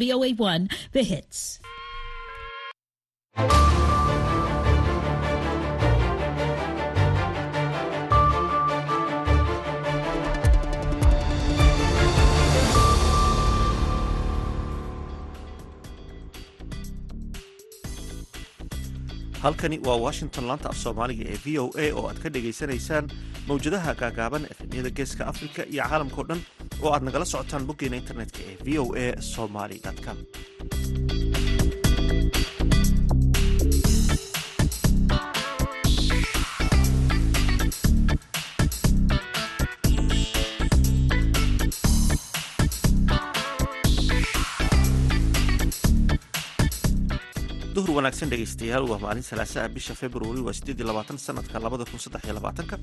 VOA1, the hits. halkani waa washington laanta af soomaaliga ee v o a oo aad ka dhagaysanaysaan mawjadaha gaagaaban efemyada geeska afrika iyo caalamkao dhan oo aad nagala socotaan boggeena internetka ee v o a somaly com duhur wanaagsan dhegaystayaal waa maalin salaasaa bisha februari waa sideed iyo labaatan sanadka labada kun saddex labaatanka.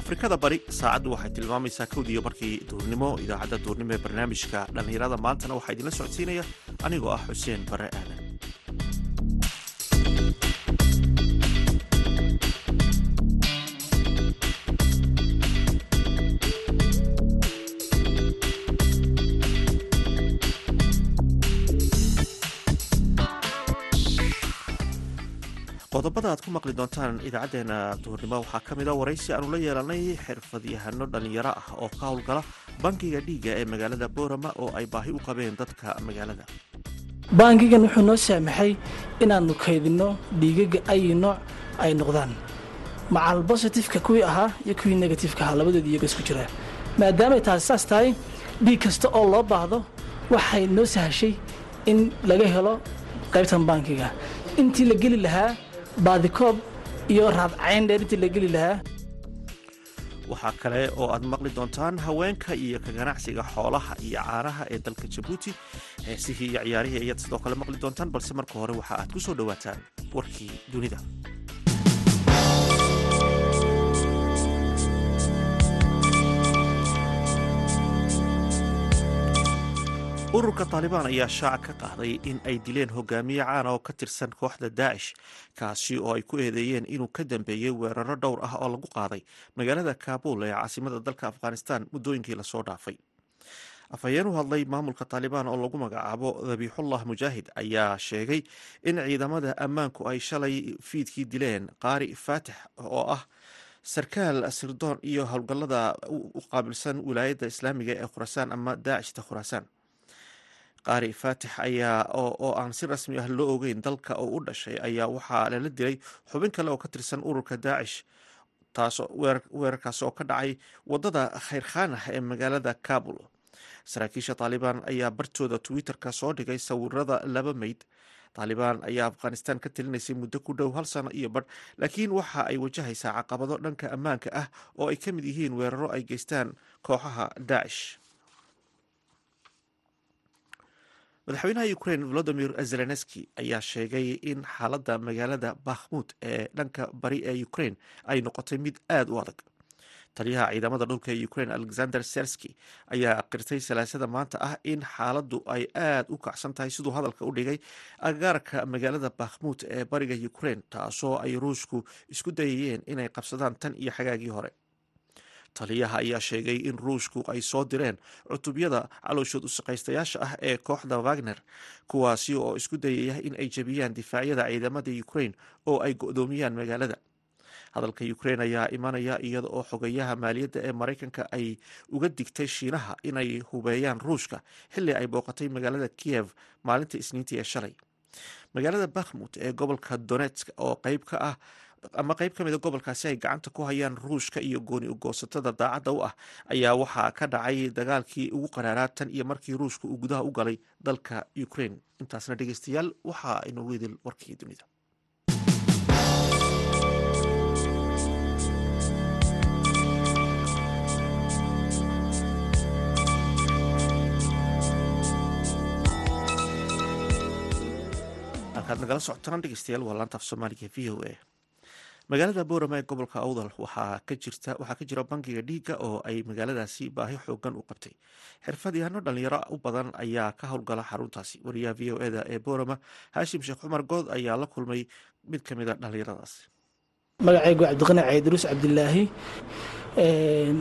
Afrikada bari saacaddu waxay tilmaamaysaa kowdiiyo markii duurnimo. Idaacadda duurnimo ee barnaamijka dhallinyarada maantana waxaa idinla socodsiinaya anigoo ah xuseen bare aadan qodobada aad ku maqli doontaan idaacadeena duhurnimo waxaa ka mid a waraysi aanu la yeelanay xirfadyahano dhallinyaro ah oo ka howlgala bankiga dhiigga ee magaalada boorama oo ay baahi u qabeen dadka magaalada. Baankigan wuxuu noo saamaxay inaannu kaydinno dhiigaga ayi nooc ay noqdaan macal bositifka kuwii ahaa iyo kuwii negatifka ahaa labadoodi iyaga isku jiraa maadaamay taasi saas tahay dhiig kasta oo loo baahdo waxay noo sahashay in laga helo qaybtan baankiga intii la geli lahaa baadikoob iyo raadcayn dheer intii la geli lahaa. Waxaa kale oo aad maqli doontaan haweenka iyo ka ganacsiga xoolaha iyo caanaha ee dalka jabuuti heesihii iyo ciyaarihii ayaad sidoo kale maqli doontaan balse marka hore waxa aad ku soo dhowaataan warkii dunida ururka taalibaan ayaa shaaca ka qaaday in ay dileen hogaamiye caana oo ka tirsan kooxda daacish kaasi oo ay ku eedeeyeen inuu ka dambeeyey weeraro dhowr ah oo lagu qaaday magaalada kaabul ee caasimada dalka afghanistan muddooyinkii la soo dhaafay. Afhayeen u hadlay maamulka taalibaan oo lagu magacaabo dabiixullah mujaahid ayaa sheegay in ciidamada ammaanku ay shalay fiidkii dileen qaari faatix oo ah sarkaal sirdoon iyo howlgallada u qaabilsan wilaayadda islaamiga ee khurasaan ama daacishta khuraasaan qaari faatix ayaa oo aan si rasmi ah loo ogeyn dalka oo u dhashay ayaa waxaa lala dilay xubin kale oo ka tirsan ururka daacish taasoo weerarkaas oo ka dhacay waddada khayrkhaanah ee magaalada kabul. Saraakiisha taalibaan ayaa bartooda twitter-ka soo dhigay sawirada laba meyd taalibaan ayaa afghanistan ka talinaysay muddo ku dhow hal sano iyo badh laakiin waxa ay wajahaysaa caqabado dhanka ammaanka ah oo ay ka mid yihiin weeraro ay geystaan kooxaha daacish madaxweynaha ukrain volodimir zelenski ayaa sheegay in xaaladda magaalada bakhmut ee dhanka bari ee ukrain ay noqotay mid aada u adag. Taliyaha ciidamada dhulka ee ukrain alexander serski ayaa qirtay salaasada maanta ah in xaaladdu ay aada u kacsan tahay siduu hadalka u dhigay agagaarka magaalada bakhmut ee bariga ukrain taasoo ay ruushku isku dayayeen inay qabsadaan tan iyo xagaagii hore taliyaha ayaa sheegay in ruushku ay soo direen cutubyada calooshood usaqaystayaasha ah ee kooxda wagner kuwaasi oo isku dayaya in ay jebiyaan difaacyada ciidamada ukrain oo ay go-doomiyaan magaalada. Hadalka ukrain ayaa imanaya iyada oo xogayaha maaliyadda ee maraykanka ay uga digtay shiinaha inay hubeeyaan ruushka xilli ay booqatay magaalada kiyev maalinta isniintii ee shalay. Magaalada bakhmut ee gobolka donetsk oo qeyb ka ah ama qeyb ka mida gobolkaasi ay gacanta ku hayaan ruushka iyo gooni ugoosatada daacadda u ah ayaa waxaa ka dhacay dagaalkii ugu qaraaraa tan iyo markii ruushka uu gudaha u galay dalka ukrain intaasna dhegeystayaal waxaa inoogu idil warkii dunida. Halkaad nagala socotaan dhegeystayaal waa laanta af soomaaliga v o a magaalada boorama ee gobolka awdal waxaa ka jira bankiga dhiigga oo ay magaaladaasi baahi xoogan u qabtay. Xirfadyahano dhalinyaro u badan ayaa ka howlgala xaruntaasi. Wariyaha v o eda ee boorama haashim sheekh cumar good ayaa la kulmay mid ka mid a dhalinyaradaas magacaygu cabdiqani caydiruus cabdilaahi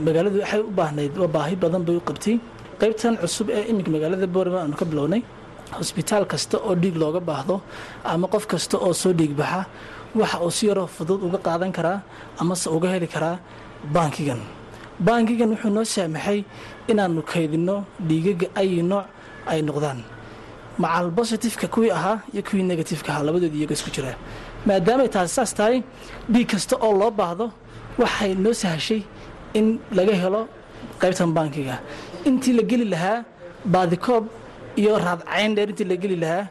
magaaladu waxay u baahnayd baahi badan bay u qabtay. Qaybtan cusub ee iminka magaalada boorama aanu ka bilownay hosbitaal kasta oo dhiig looga baahdo ama qof kasta oo soo dhiigbaxa waxa uu si yaroo fudud uga qaadan karaa amase uga heli karaa baankigan. Baankigan wuxuu noo saamaxay inaannu kaydinno dhiigaga ay nooc ay noqdaan. Macal bositifeka kuwii ahaa iyo kuwii negatifeka ahaa labadoodi iyaga isku jira. Maadaamay taasi saas tahay dhiig kasta oo loo baahdo waxay noo sahashay in laga helo qaybtan baankiga. Intii la geli lahaa baadikoob iyo raadcayn dheer intii la geli lahaa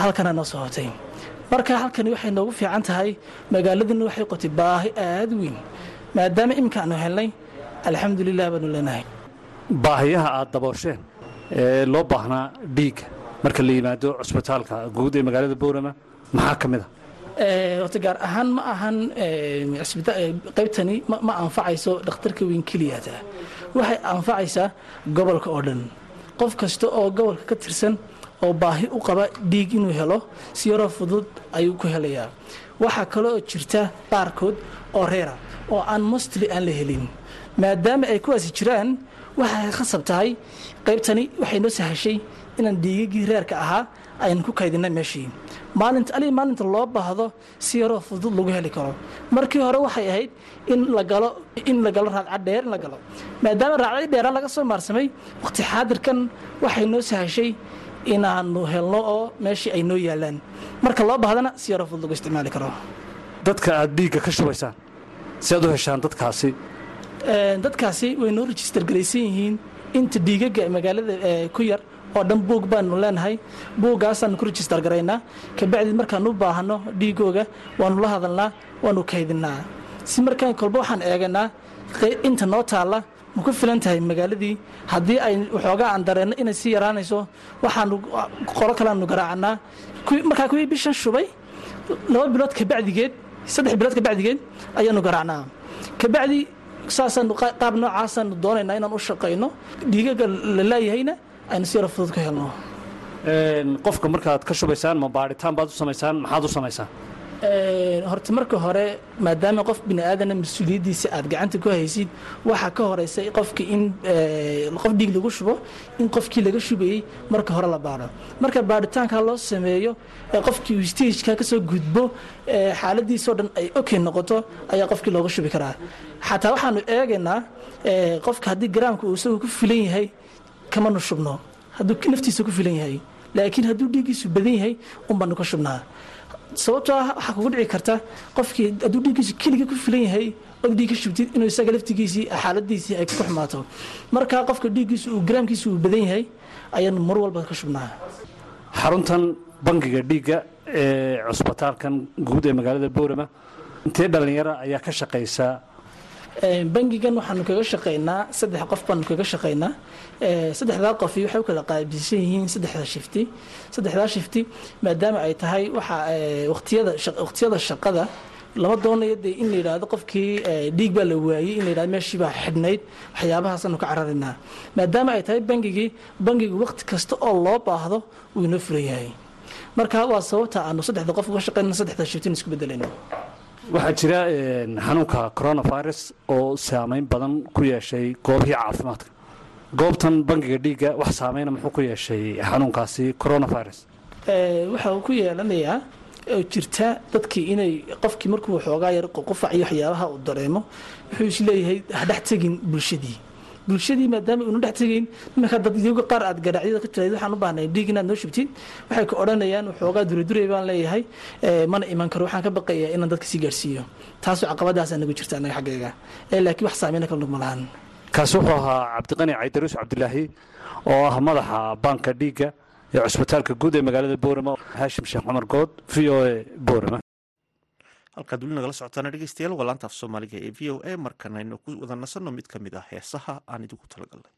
halkana noo soo hotay marka halkani waxay noogu fiican tahay magaaladuna waxay qotay baahi aad weyn maadaama iminka aanu helnay alxamdulilah baanu leenahay. Baahiyaha aad daboosheen ee loo baahnaa dhiigga marka la yimaado cusbitaalka guud ee magaalada boorama maxaa ka mid a horta gaar ahaan ma ahan qaybtani ma anfacayso dhakhtarka weyn keliyata waxay anfacaysaa gobolka oo dhan. Qof kasta oo gobolka ka tirsan oo baahi u qaba dhiig inuu helo si yaroo fudud ayuu ku helayaa. Waxaa kale oo jirta qaarkood oo reera oo aan mostly aan la helin. Maadaama ay kuwaasi jiraan waxay khasab tahay. Qaybtani waxay noo sahashay inaan dhiigagii reerka ahaa aynu ku kaydinna meeshii maalinta ali maalinta loo baahdo si yaroo fudud lagu heli karo. Markii hore waxay ahayd in la galo in la galo raadca dheer in la galo. Maadaama raadcadii dheera laga soo maarsamay waqti xaadirkan waxay noo sahashay inaanu helno oo meeshii ay noo yaalaan. Marka loo baahdana si yaroo fudud lagu isticmaali karo. Dadka aad dhiigga ka shubaysaan si aad u heshaan dadkaasi? Dadkaasi way noo register garaysan yihiin inta dhiigaga magaalada ku yar oo dhan buug baanu leenahay. Buugaasaanu ku register garaynaa. Kabacdi markaan u baahno dhiigooga waanu la hadalnaa waanu kaydinaa. Si markaan kolba waxaan eeganaa inta noo taalla ma ku filan tahay magaaladii. Haddii ay waxoogaa aan dareenno inay sii yaraanayso waxaanu qolo kaleanu garaacanaa markaa kuwii bishan shubay laba bilood kabacdigeed saddex bilood kabacdigeed ayaanu garaacnaa. Kabacdi saasaanu qaab noocaasaanu doonaynaa inaan u shaqayno. Dhiigaga la leeyahayna aynu si yaro fudud ka helno. Qofka markaad ka shubaysaan ma baadhitaan baad u samaysaan maxaad u samaysaan horta marka hore maadaama qof bini aadana mas'uuliyaddiisa aad gacanta ku haysid waxaa ka horeysa qofkii in qof dhiig lagu shubo in qofkii laga shubayey marka hore la baadho. Marka baadhitaanka loo sameeyo qofkii stageka ka soo gudbo xaaladiisoo dhan ay okay noqoto ayaa qofkii looga shubi karaa. Xataa waxaanu eegaynaa qofka haddii garaamka uu isagu ku filan yahay kamanu shubno. Hadduu naftiisa ku filan yahay. Laakiin hadduu dhiiggiisu badan yahay unbaanu ka shubnaa sababtoo ah waxaa kugu dhici karta qofkii hadduu dhiiggiisu keliga ku filan yahay od dhiig ka shubtid inuu isaga laftigiisii xaaladiisii ay ku xumaato marka qofka dhiiggiisu uu garaamkiisu uu badan yahay ayaanu mar walba ka shubnaa. Xaruntan bangiga dhiigga ee cusbitaalkan guud ee magaalada boorama intee dhallinyara ayaa ka shaqaysaa bangigan waxaanu kaga shaqaynaa saddex qof baanu kaga shaqaynaa saddexdaa qofi waxay u kala qaabilsan yihiin saddexda shifti. Saddexdaa shifti maadaama ay tahay waxa waqtiyada waqtiyada shaqada lama doonayo dee in la yidhaahdo qofkii dhiig baa la waayey in la yidhahdo meeshii baa xidhnayd. Waxyaabahaasanu ka cararaynaa maadaama ay tahay bangigii bangigu waqti kasta oo loo baahdo wuu inoo furan yahay marka waa sababta aanu saddexda qof uga shaqaynana saddexda shiftin isku bedelayno waxaa jira xanuunka coronavirus oo saameyn badan ku yeeshay goobihii caafimaadka goobtan bangiga dhiigga wax saameyna muxuu ku yeeshay xanuunkaasi coronavirus? Waxa uu ku yeelanayaa oo jirta dadkii inay qofkii markuu xoogaa yar qufac iyo waxyaabaha uu dareemo wuxuu is leeyahay hadhex tegin bulshadii. Bulshadii maadaama uuna dhex tegayn iminka dad iyagu qaar aad garacyada ka tirayd waxaan u baahnay dhiig inaad noo shubtid. Waxay ka odhanayaan waxoogaa duradurey baan leeyahay. Mana iman karo waxaan ka baqayaa inaan dadka sii gaarsiiyo taasoo caqabadaasa nagu jirta anaga xaggayga laakiin wax saameyna kala nugma lahan kaasi wuxuu ahaa cabdiqani caydaruus cabdilaahi oo ah madaxa baanka dhiigga ee cusbitaalka guud ee magaalada boorama haashim sheekh cumar good v o a boorama halkaad weli nagala socotaana dhegeystayaal waa laanta af soomaaliga ee v o a markana aynu ku wada nasanno mid ka mid ah heesaha aan idinku talagalnay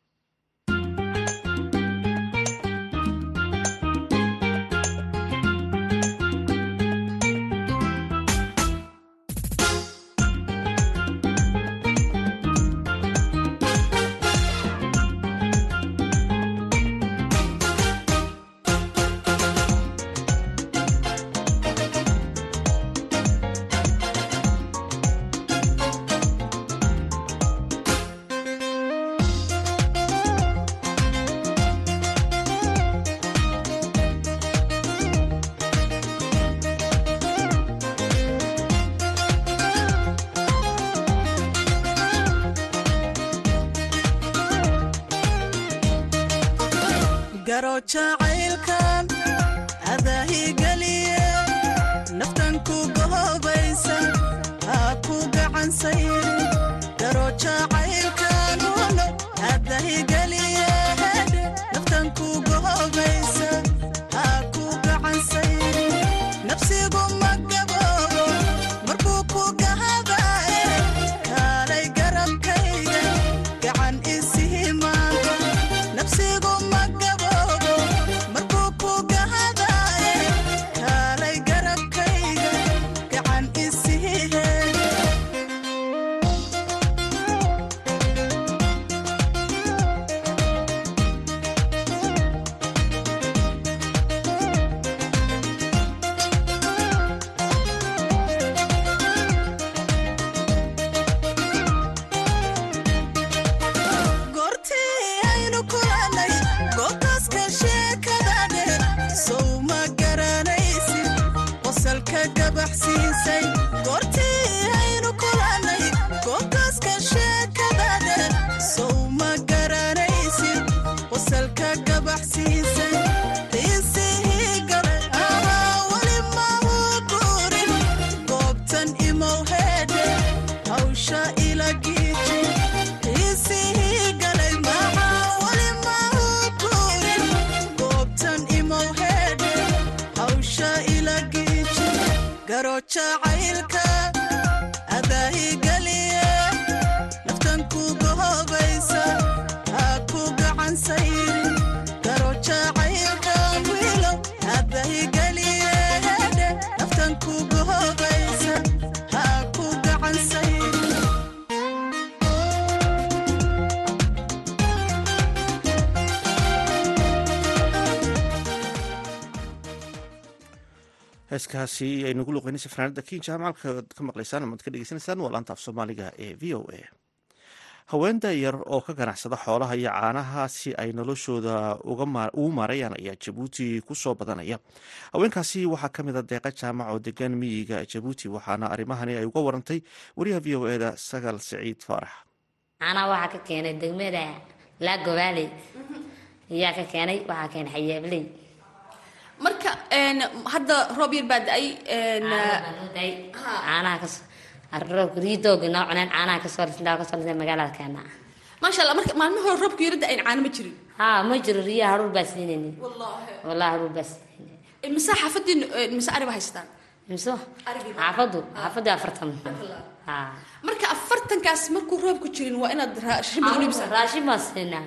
gacansayri heeskaasi ay nagu luqeynaysa fanaanada kinja macalka ka maqlaysaan amaad ka dhegeysanaysaan waa laanta af soomaaliga ee v o a. Haweenta yar oo ka ganacsada xoolaha iyo caanaha si ay noloshooda ugu maarayaan ayaa jabuuti ku soo badanaya. Haweenkaasi waxaa ka mid a deeqa jaamac oo degan miyiga jabuuti waxaana arrimahani ay uga warantay wariyaha v o eda sagal siciid faarax. Caanaha waxaa ka keenay degmada laagobaaley ayaa ka keenay waxaa keenay xayaabley marka hadda roob yar baa da'ay maasha allah marka maalmo hore roobku yara da'ayn caano ma jirin. Haa ma jiro riyaha haruur baa siinaynin. Wallaahi. Wallahi haruur baa siinaynin. Mise xaafadiin mise ari ba haystaan? Imso xaafadu xaafadu afartan. Haa. Marka afartankaas markuu roobku jirin waa inaad raashin baan siinaa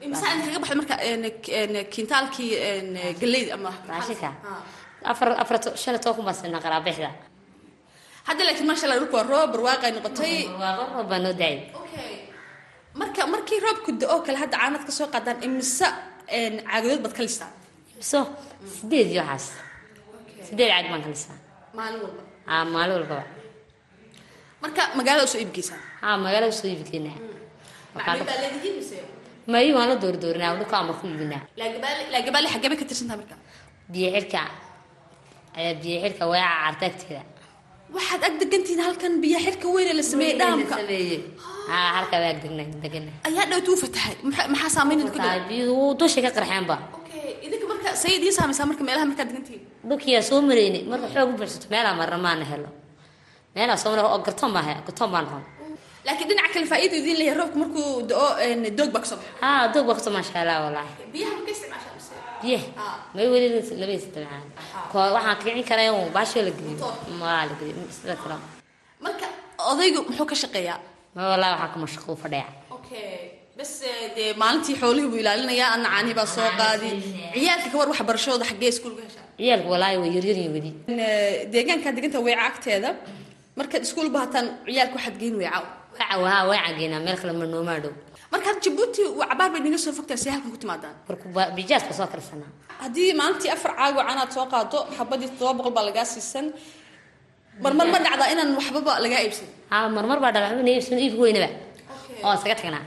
okay mise aan kaga baxday marka een, een, kiintaalkii een, galleyda ama raashinka Ah. afar afar shan iyo toban kun baan siinaa qaraabixda hadda laakiin maasha allah dhulku waa roob barwaaqay noqotay. Waaqo roob baa noo daayay. Okay marka markii roobku da'oo kale hadda caanaad ka soo qaadaan imise een, caagadood baad ka listaan imso sideed iyo waxaas. Sideed caag baan ka lisaa maalin walba. Haa maalin walbaba marka magaalada u soo iibgeysaan? Haa magaalada soo iibgeynaa. Macmiil baa leedihiin mise mayi waan la doordoorinaa dhulka ama ku iibinaa laagabaali laagabaali xaggee bay ka tirsantaha marka? Biyo xirka ayaa biyo xirka weeca cartaagteeda waxaad ag degantihiin halkan biyo xirka weyne la sameeyey. Dhaamka haa halka waa degna degana ayaa dhowt uu fatahay. Maxa- maxaa saameyn biyuhu wuu dusha ka qarxeenba idinka marka say idiin saameysaa marka meelaha markaad degantihiin dhulkiyaa soo mareyni marka xoog u buuxsato meelaa marna maana helo. Meelaa soo mara oo gartoon baa haya gartoon baan hon laakiin dhinaca kale faa'iido idiin leeyahay roobku markuu een, doog baa ka soo baxa haa doog baa ka soo maasha allah wallaahi. Biyaha ma ka isticmaashaa biyaha? May weli laba isticmaalaan. Ko waxaan kicin karaa baashoo la geliyo. Maa la geliyo sida kale marka odaygu muxuu ka shaqeeyaa? Ma wallaahi waxaa ka mashquul fadhiya okay bas eh, dee maalintii xoolihii buu ilaalinayaa anna caanihi baa soo qaadi. Ciyaalka ka war waxbarashadooda xaggee iskuulka heshaa? Ciyaalku wallaahi way yaryaryihin weli. Deegaankaa deganta weeca agteeda markaad iskuul bahataan ciyaalka waxaad geyn weeca cageynaa meel kale ma noomaa dhow marka hadda jabuuti cabaar bay naga soo fogtaa see halkan ku timaadaan. Warku ba- bijaas ka soo karsanaa haddii maalintii afar caago canaad soo qaado xabadii todoba boqol baa lagaa siisan. Marmar ma dhacdaa inaan waxbaba lagaa iibsan. Haa marmar baa dhagaxuna iibsan iibka weynaba. Oo isaga tagnaa.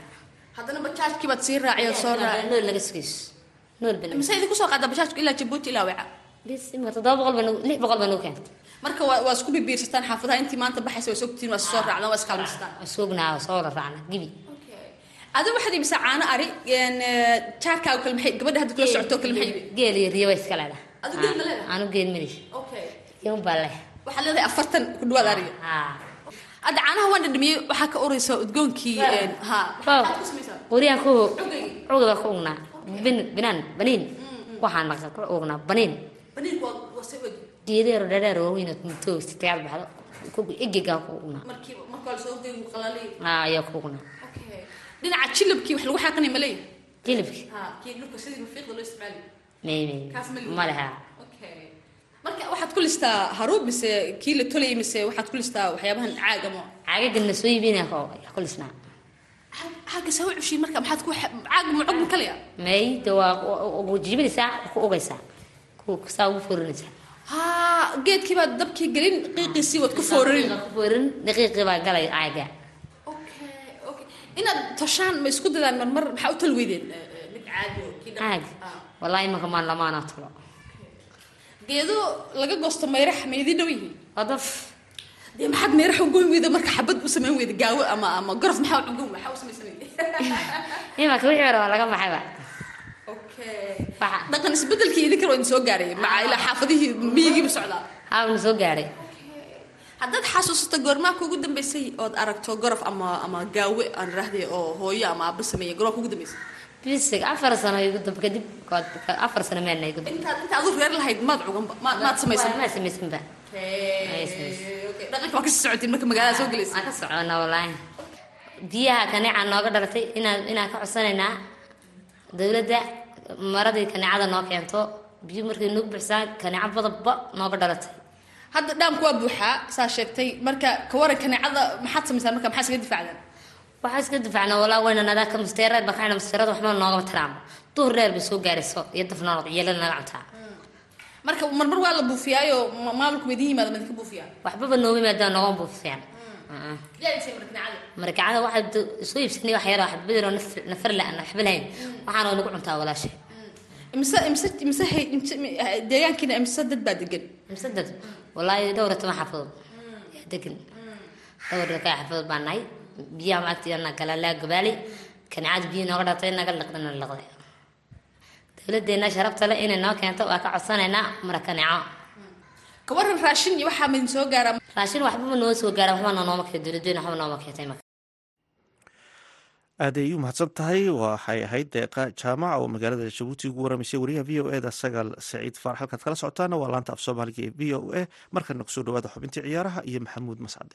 Haddana bajaajkii baad sii raaciyo soo raaci nool laga sugayso nool bana mise idinku soo qaadaa bajaajku ilaa jabuuti ilaa weeca bis imika toddoba boqol baa lix boqol baa nagu keentay marka waa waa isku bibiirsataan xaafadaha intii maanta baxaysa waa sogtiin waa soo raacdaan waa iskaalmaystaan waa sugnaa waa soo raacna gibi adi waxaad iibisa caano ari een, eh, jaarkaaga kale maxay gabadha hadda kula socoto kale maxay? geel iyo riyo way iska leedahay. Adigu geel ma leedahay? anu geel malish okay riyo baa leh waxaad leedahay afartan ku dhawaad ariga haa hadda caanaha waan dhadhamiyey waxaa ka uraysaa udgoonkii ha. Maxaad ku cuga baa ku ugnaa bin binaan baniin. Waxaan maqsan ku ugnaa baniin. Baniinka waa waa geedeero dhereer waaweyn oo mutoo sitayaad baxdo. Egegaa ku ugnaa markii marka la soo geeyo qalaalay haa ayaa ku ugnaa okay dhinaca jilibkii wax lagu xaaqanay ma leeyahay? Jilibki ha kii dhulka sidii rafiiqda loo isticmaali. May may kaas ma leeyahay. Ma leha okay marka waxaad ku listaa haruub mise kii la tolayay mise waxaad ku listaa waxyaabahan caag ama? Caagagan na soo iibinaya ku lisnaa. Caaga saa u cushiin marka maxaad ku caag ma cod ma kalaya may de waa jiibinaysaa ku ogaysaa. Saa ugu foorinaysaa ha geedkii baad dabkii gelin qiiqiisii waad ku foorarin ku foorin daqiiqii baa galay caaga inaad toshaan ma isku dadaan marmar maxaa u tol weydeen Eh, eh, caag Ah. wallaahi imaka maan lamaanaa tulo geedo laga goosto mayrax ma idin dhow yihiin? Wadaf dee maxaad mayrax u goyn weyda marka xabad u samayn weyda gaawo ama ama gorof maxaa u goyn? Maxaa u samaysan weyda imaka wixii hore waa laga waxa dhaqan isbedelkii idinkan waa idin soo gaaray. Maca ilaa xaafadihii miyigiiba socdaa. Haabna soo gaadhay haddaad xasuusato goormaa kuugu dambeysay ood aragto gorof ama ama gaawe aan raahday oo hooyo ama aabba sameeyay goormaa kuugu dambeysay? Bisig afar sano igu dab kadib afar sano meelna igu intaad inta adu reer lahayd maad cuganba ma- maad samaysan. Ma samaysanba dhaqanka waa ka sii socotiin marka magaalada soo gelaysa waan ka socona wallaahi biyaha kaneeca nooga dhalatay inaan inaan ka codsanaynaa dowladda maradii kaneecada noo keento biyo markay nagu buuxsaan kaneeco badabba nooga dhalatay. Hadda dhaamku waa buuxaa saa sheegtay marka kawaran kaneecada maxaad samaysaan marka maxaa iskaga difaacdaan waxaa iska difacna walaa wayna nadaaka musteereed baa kaxayna musteerada waxba noogama taraamo. Duhur dheer bay soo gaarayso iyo dafnood ciyalada naga cuntaa. Marka marmar waa la buufiyaayo ma- maalinku idin yimaada ma idinka buufiyaa? Waxbaba nooga maadaan noogama buufisaan markacada waxaa soo iibsanay wax yar wax badan oo naf- nafar la aan waxba lahayn. Waxaana nagu cuntaa walaashay. Deegaankiina imise dad baa degan mise dad? Wallaahi dhowr iyo toban xafadood yaa degan dhowr kaa xafadood baan nahay. Biyaha maagtiina kala laa gabaali. Kaneecada biyo nooga dhatay naga liqdana liqday. Dowladeena sharafta leh inay noo keento waa ka codsanaynaa mara kawaran raashin iyo waxaa ma idin soo gaaraa raashin waxbaba noo soo gaara waxba nooma keento dowladeena waxba nooma keentay marka aad ay u mahadsan tahay waxay ahayd deeqa jaamaca oo magaalada jabuuti ugu waramaysay wariyaha v o e da sagaal saciid faarax halkaad kala socotaana waa laanta af soomaaliga ee v o e markana ku soo dhawaada xubintii ciyaaraha iyo maxamuud mascade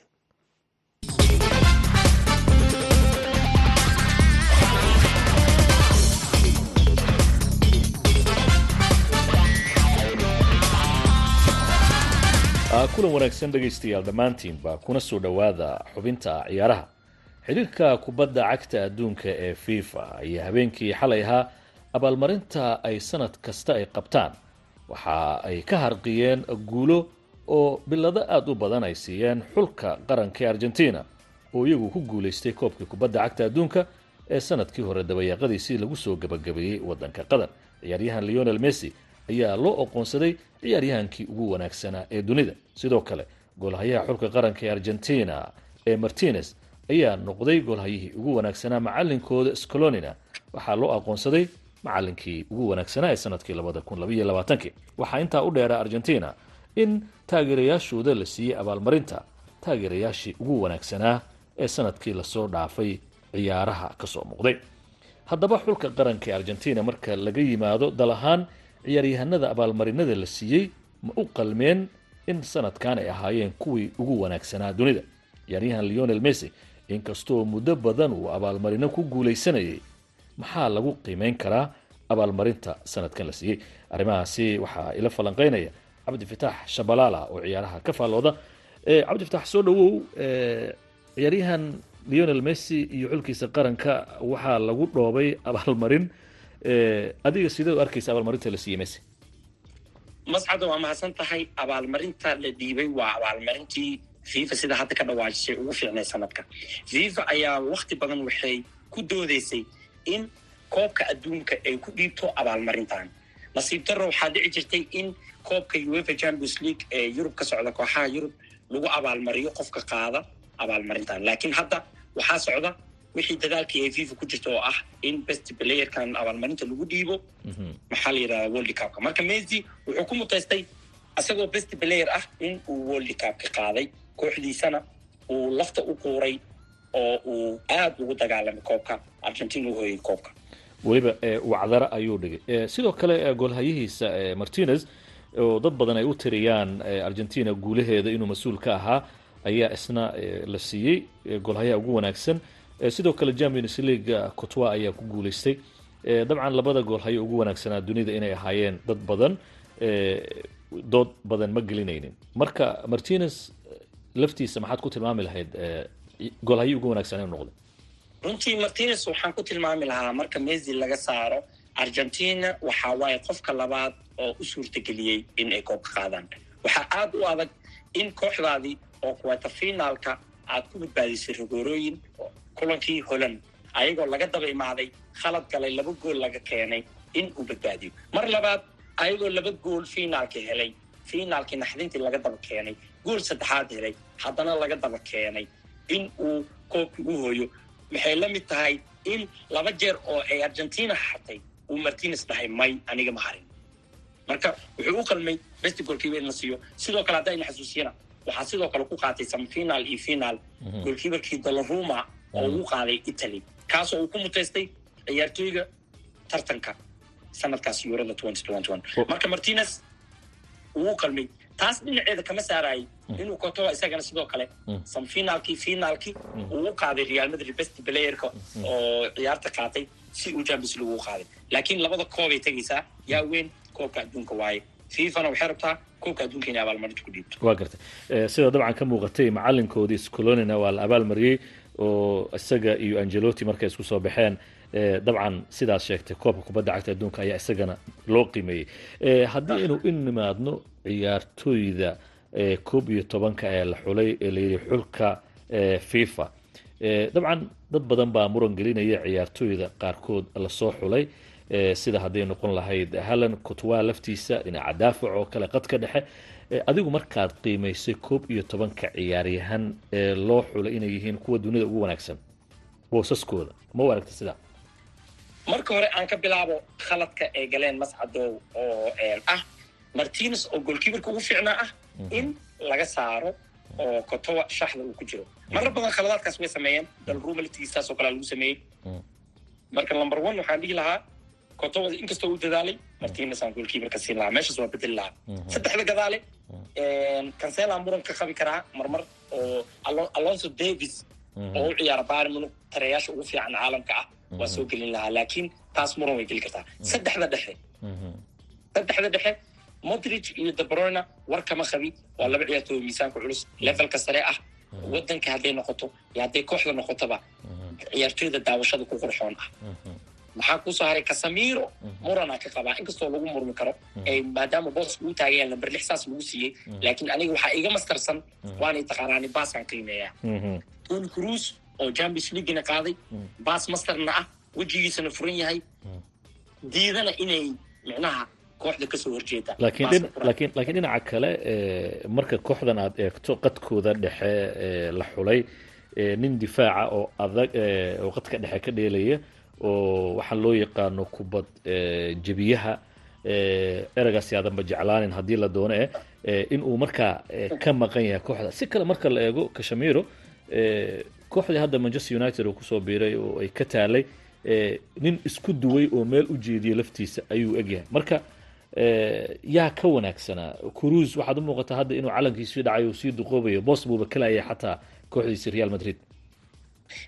kulan wanaagsan dhegaystayaal dhammaantiinba kuna soo dhowaada xubinta ciyaaraha. Xidhiirka kubadda cagta adduunka ee fifa ayaa habeenkii xalay ahaa abaalmarinta ay sanad kasta ay qabtaan. Waxa ay ka harqiyeen guulo oo bilado aada u badan ay siiyeen xulka qaranka ee argentina oo iyagu ku guulaystay koobkii kubadda cagta adduunka ee sannadkii hore dabayaaqadiisii lagu soo gabagabeeyey wadanka qatar ciyaaryahan leonel messi ayaa loo oqoonsaday ciyaaryahankii ugu wanaagsanaa ee dunida. Sidoo kale goolhayaha xulka qaranka ee argentina ee martinez ayaa noqday goolhayihii ugu wanaagsanaa macalinkooda scalonina. Waxaa loo aqoonsaday macalinkii ugu wanaagsanaa ee sannadkii labada kun labaiyo labaatankii waxaa intaa u dheera argentina in taageerayaashooda la siiyey abaalmarinta taageerayaashii ugu wanaagsanaa ee sannadkii la soo dhaafay ciyaaraha ka soo muuqday. Haddaba xulka qaranka ee argentina marka laga yimaado dal ahaan ciyaaryahanada abaalmarinada la siiyey ma u qalmeen in sanadkan ay ahaayeen kuwii ugu wanaagsanaa dunida. Ciyaaryahan leonel messi inkastoo muddo badan uu abaalmarino ku guulaysanayay maxaa lagu qiimeyn karaa abaalmarinta sanadkan la siiyey? Arrimahaasi waxaa ila falanqeynaya cabdifitaax shabalaala oo ciyaaraha ka faallooda. Eh, cabdifitaax soo dhawow eh, ciyaaryahan leonel messi iyo xulkiisa qaranka waxaa lagu dhoobay abaalmarin adiga sidee u arkaysa abaalmarinta la siiyey messi? Mascada waa mahadsan tahay abaalmarinta la dhiibay waa abaalmarintii fifa sida hadda ka dhawaajisay ugu fiicnay sanadka. Fifa ayaa wakti badan waxay ku doodeysay in koobka adduunka ay ku dhiibto abaalmarintan. Nasiib darro waxaa dhici jirtay in koobka uefa champions league ee yurub ka socda kooxaha yurub lagu abaalmariyo qofka qaada abaalmarintan. Laakiin hadda waxaa socda wixii dadaalkii ay fifa ku jirta oo ah in best playerkan abaalmarinta lagu dhiibo. Maxaa la yidhahdaa world cupka? Marka messi wuxuu ku mutaystay isagoo best player ah in uu world cupka qaaday. Kooxdiisana uu lafta u quuray oo uu aad ugu dagaalamay koobka. Argentina u hooyay koobka. Weliba wacdara ayuu dhigay. Sidoo kale goolhayihiisa martinez oo dad badan ay u tiriyaan argentina guulaheeda inuu mas'uul ka ahaa ayaa isna la siiyey. Goolhayaha ugu wanaagsan sidoo kale champions league cotwa ayaa ku guuleystay. Dabcan labada goolhayo ugu wanaagsanaa dunida inay ahaayeen dad badan. Dood badan ma gelinaynin. Marka martinez laftiisa maxaad ku tilmaami lahayd goolhayo ugu wanaagsan inuu noqday runtii martinez waxaan ku tilmaami lahaa marka messi laga saaro argentina waxaa waaye qofka labaad oo u suurtageliyey in ay koobka qaadaan. Waxaa aad u adag in kooxdaadii oo kuwata finaalka aad ku badbaadisay rogoorooyin kulankii holland. Ayagoo laga daba imaaday khalad galay laba gool laga keenay in uu badbaadiyo. Mar labaad ayagoo laba gool finaalka helay. Finaalkii naxdintii laga daba keenay. Gool saddexaad helay. Haddana laga daba keenay in uu koobkii u hooyo. Waxay la mid tahay in laba jeer oo ay argentina xatay uu martinez dhahay may aniga ma harin. Marka wuxuu u qalmay best in la siiyo. Sidoo kale haddayna xasuusiyana waxaa sidoo kale ku qaatay semifinal iyo final. Goalkeeperkii dolaruma oo uu qaaday italy kaasoo uu ku mutaystay ciyaartooyga tartanka sanadkaas eurada marka martinez uu qalmay. Taas dhinaceeda kama saarayay inuu kotoa isagana sidoo kale semifinaalkii finaalkii uu qaaday real madrid best playerka oo ciyaarta qaatay si uu champions league u qaaday. Laakiin labada koobay tegaysaa yaa weyn koobka adduunka waaye. Fifana waxay rabtaa koobka adduunka inay abaalmarinta ku dhiibto. Waa gartay. Sida dabcan ka muuqatay macalinkoodii scolonina waa la abaalmariyey oo isaga iyo angeloti markay isku soo baxeen dabcan sidaas sheegtay koobka kubadda cagta adduunka ayaa isagana loo qiimeeyey. Haddii aynu in nimaadno ciyaartooyda koob iyo tobanka ee la xulay ee layidhi xulka fifa. Dabcan dad badan baa muran gelinaya ciyaartooyda qaarkood la soo xulay sida hadday noqon lahayd halan kutwa laftiisa dhinaca daafac oo kale qadka dhexe adigu markaad qiimaysay koob iyo tobanka ciyaaryahan ee loo xulay inay yihiin kuwa dunida ugu wanaagsan. Boosaskooda ma u aragta sidaa marka hore aan ka bilaabo khaladka ay galeen mascadow oo ah martinez oo goolkiibarka ugu fiicnaa ah in laga saaro oo kotowa shaxda uu ku jiro. Marar badan khaladaadkaas way sameeyeen dalruma laftigiisaasoo kalea lagu sameeyey. Marka number one waxaan dhihi lahaa kotowa inkastoo uu dadaalay martinez aan siin lahaa meeshaas waa bedeli lahaa saddexda gadaale cancelaan muran ka qabi karaa marmar oo alonso davis oo u ciyaara bayern munich tarayaasha ugu fiican caalamka ah waa soo gelin lahaa laakiin taas muran way geli kartaa saddexda dhexe saddexda dhexe modric iyo debrona war kama qabi waa laba ciyaartooy miisaanka culus levelka sare ah wadanka hadday noqoto iyo hadday kooxda noqotoba ciyaartooyda daawashada ku qurxoon ah maxaa ku soo haray casamiro muranaa ka qabaa inkastoo lagu murmi karo maadaama booska uu taagayaan lamber lix saas lagu siiyey. Laakiin aniga waxaa iga mastarsan waanay taqaanaani baaskaan qiimeeyaa. Tony cruise oo champions leaguena qaaday baas masterna ah wejigiisana furan yahay. Diidana inay micnaha kooxda ka soo horjeeda. Laakiin dhinaca kale marka kooxdan aad eegto qadkooda dhexe la xulay nin difaaca oo adag oo qadka dhexe ka dheelaya oo waxaa loo yaqaano kubad jebiyaha eragaasi aadanba jeclaanin haddii la doono eh in uu markaa ka maqan yahay kooxda. Si kale marka la eego kashamiro kooxdii hadda manchester united uu ku soo biiray oo ay ka taalay nin isku duway oo meel u jeediya laftiisa ayuu egyahay marka yaa ka wanaagsanaa cruise waxaad u muuqataa hadda inuu calankiisii dhacay uu sii duqoobayo boos buuba kalayay xataa kooxdiisi real madrid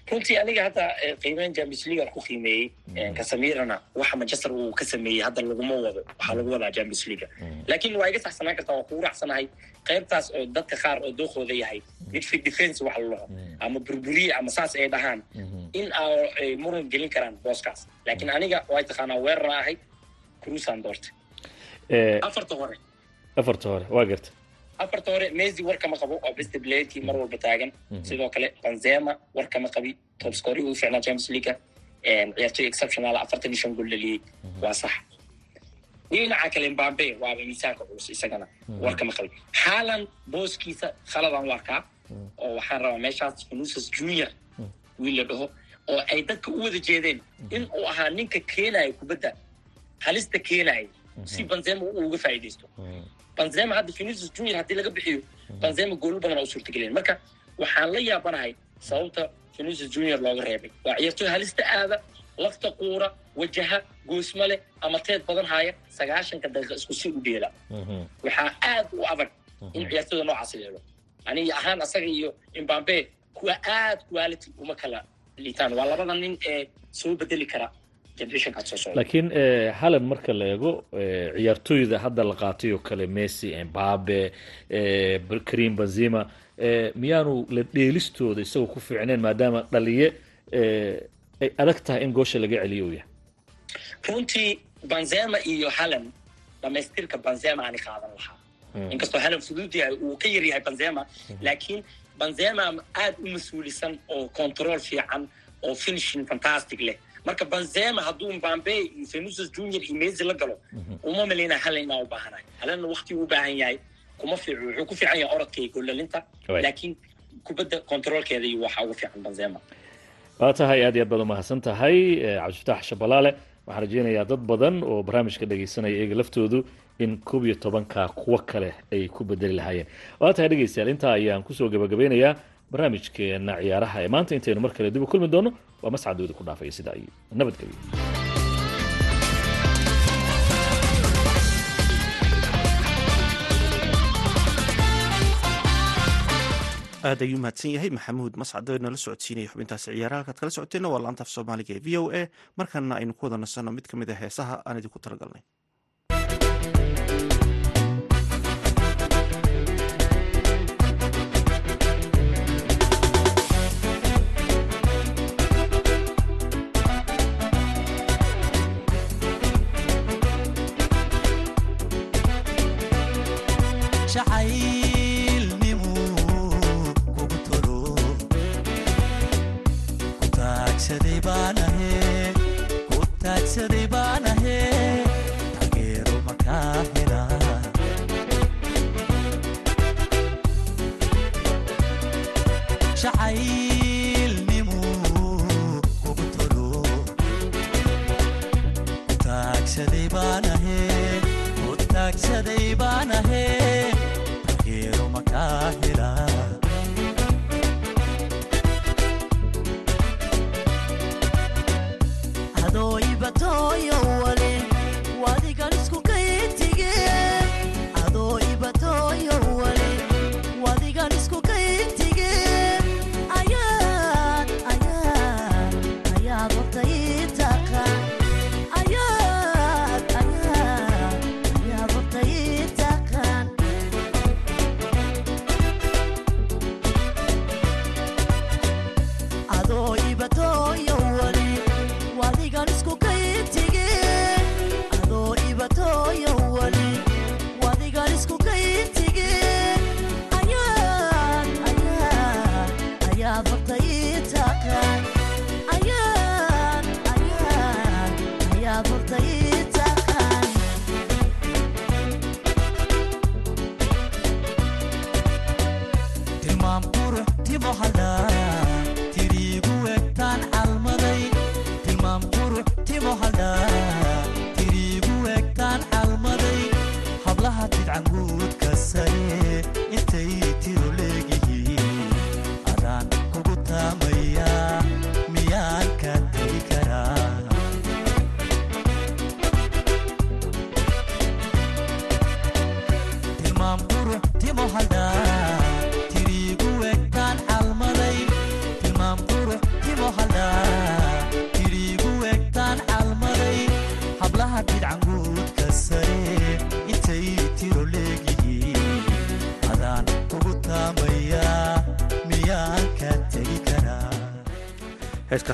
runtii aniga hadda qiimeyn champions league aan ku qiimeeyey casamirana waxa manchester uu ka sameeyey hadda laguma wado waxaa lagu wadaa champions league laakiin waa iga saxsanaan kartaa waa kugu raacsanahay qaybtaas oo dadka qaar oo dookooda yahay. Midfield defense waxa lalaho ama burburiye ama saas ay dhahaan. In ay muran gelin karaan booskaas. Laakiin aniga way taqaanaa weerara ahay cruisaan doortay afarta hore. afarta hore waa garta afarta hore messi war kama qabo. Waa best playerkii mar walba taagan. Sidoo kale benzema war kama qabi. Top scoring uu fiicnaa champions league. Ciyaartoy exceptional afartan iyo shan gool dhaliyey waa sax. Dhinaca kale mbambe waaba miisaanka culus isagana. War kama qabi. Haalan booskiisa khaladaan u arkaa. Oo waxaan rabaa meeshaas venusas junior wiil la dhaho. Oo ay dadka u wada jeedeen in uu ahaa ninka keenaya kubadda. Halista keenaya. Si benzema uu uga faa'iidaysto benzema hadda vinicius junior haddii laga bixiyo benzema goolo badan oo suurtagelin marka waxaan la yaabanahay sababta vinicius junior looga reebay. Waa ciyaartoy halista aada lafta quura wajaha goosma leh ama teed badan haya sagaashanka daqiiqa isku si u dheela. Waxaa aad u adag in ciyaartoyda noocaas la helo aniga ahaan asaga iyo imbambe kuwa aad quality uma kala liitaan. Waa labada nin ee soo bedeli kara laakiin halan marka la eego eh, ciyaartooyda hadda la qaatay oo kale messi embabe eh, karim benzema eh, miyaanu la dheelistooda isagoo ku fiicneen maadaama dhaliye eh, ay adag tahay in goosha laga celiyo uu yahay? Runtii benzema iyo halan dhamaystirka benzema ani qaadan lahaa. Inkastoo halan fudud yahay uu ka yar yahay benzema laakiin benzema aad u mas'uulisan oo control fiican oo finishing fantastic leh marka benzema hadduu mbambe iyo vinicius junior iyo messi la galo uma maleyna halan inaa u baahanahay. Halanna waqti u baahan yahay kuma fiico wuxuu ku fiican yahay orodka iyo gollalinta Right. laakiin kubadda controlkeeda iyo waxaa ugu fiican benzema waa tahay aad iyo aad baad umahadsan tahay cabdifataax shabalaale. Waxaan rajeynayaa dad badan oo barnaamijka dhegeysanaya iyaga laftoodu in koob iyo tobanka kuwo kale ay ku bedeli lahaayeen. Waa tahay dhegeystayaal intaa ayaan ku soo gabagabeynayaa barnaamijkeena ciyaaraha ee maanta intaynu mar kale dib u kulmi doono waa mascadooda ku dhaafaya sidaa iyo nabadgelyo aad ayuu mahadsan yahay maxamuud mascado nala socodsiinaya xubintaasi ciyaaraha halkaad kala socoteenna waa laanta af soomaaliga ee v o a. Markana aynu ku wada nasanno mid ka mid a heesaha aan idinku talagalnay jacaylnimuu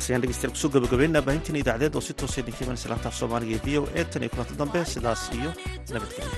heeskaas ayaan dhegeystayaal ku soo gabagabeynaa baahintiina idaacadeed oo si toosa idinka imanaysa laanta af soomaaliga ee v o a tan iyo kulanta dambe sidaas iyo nabadgelyo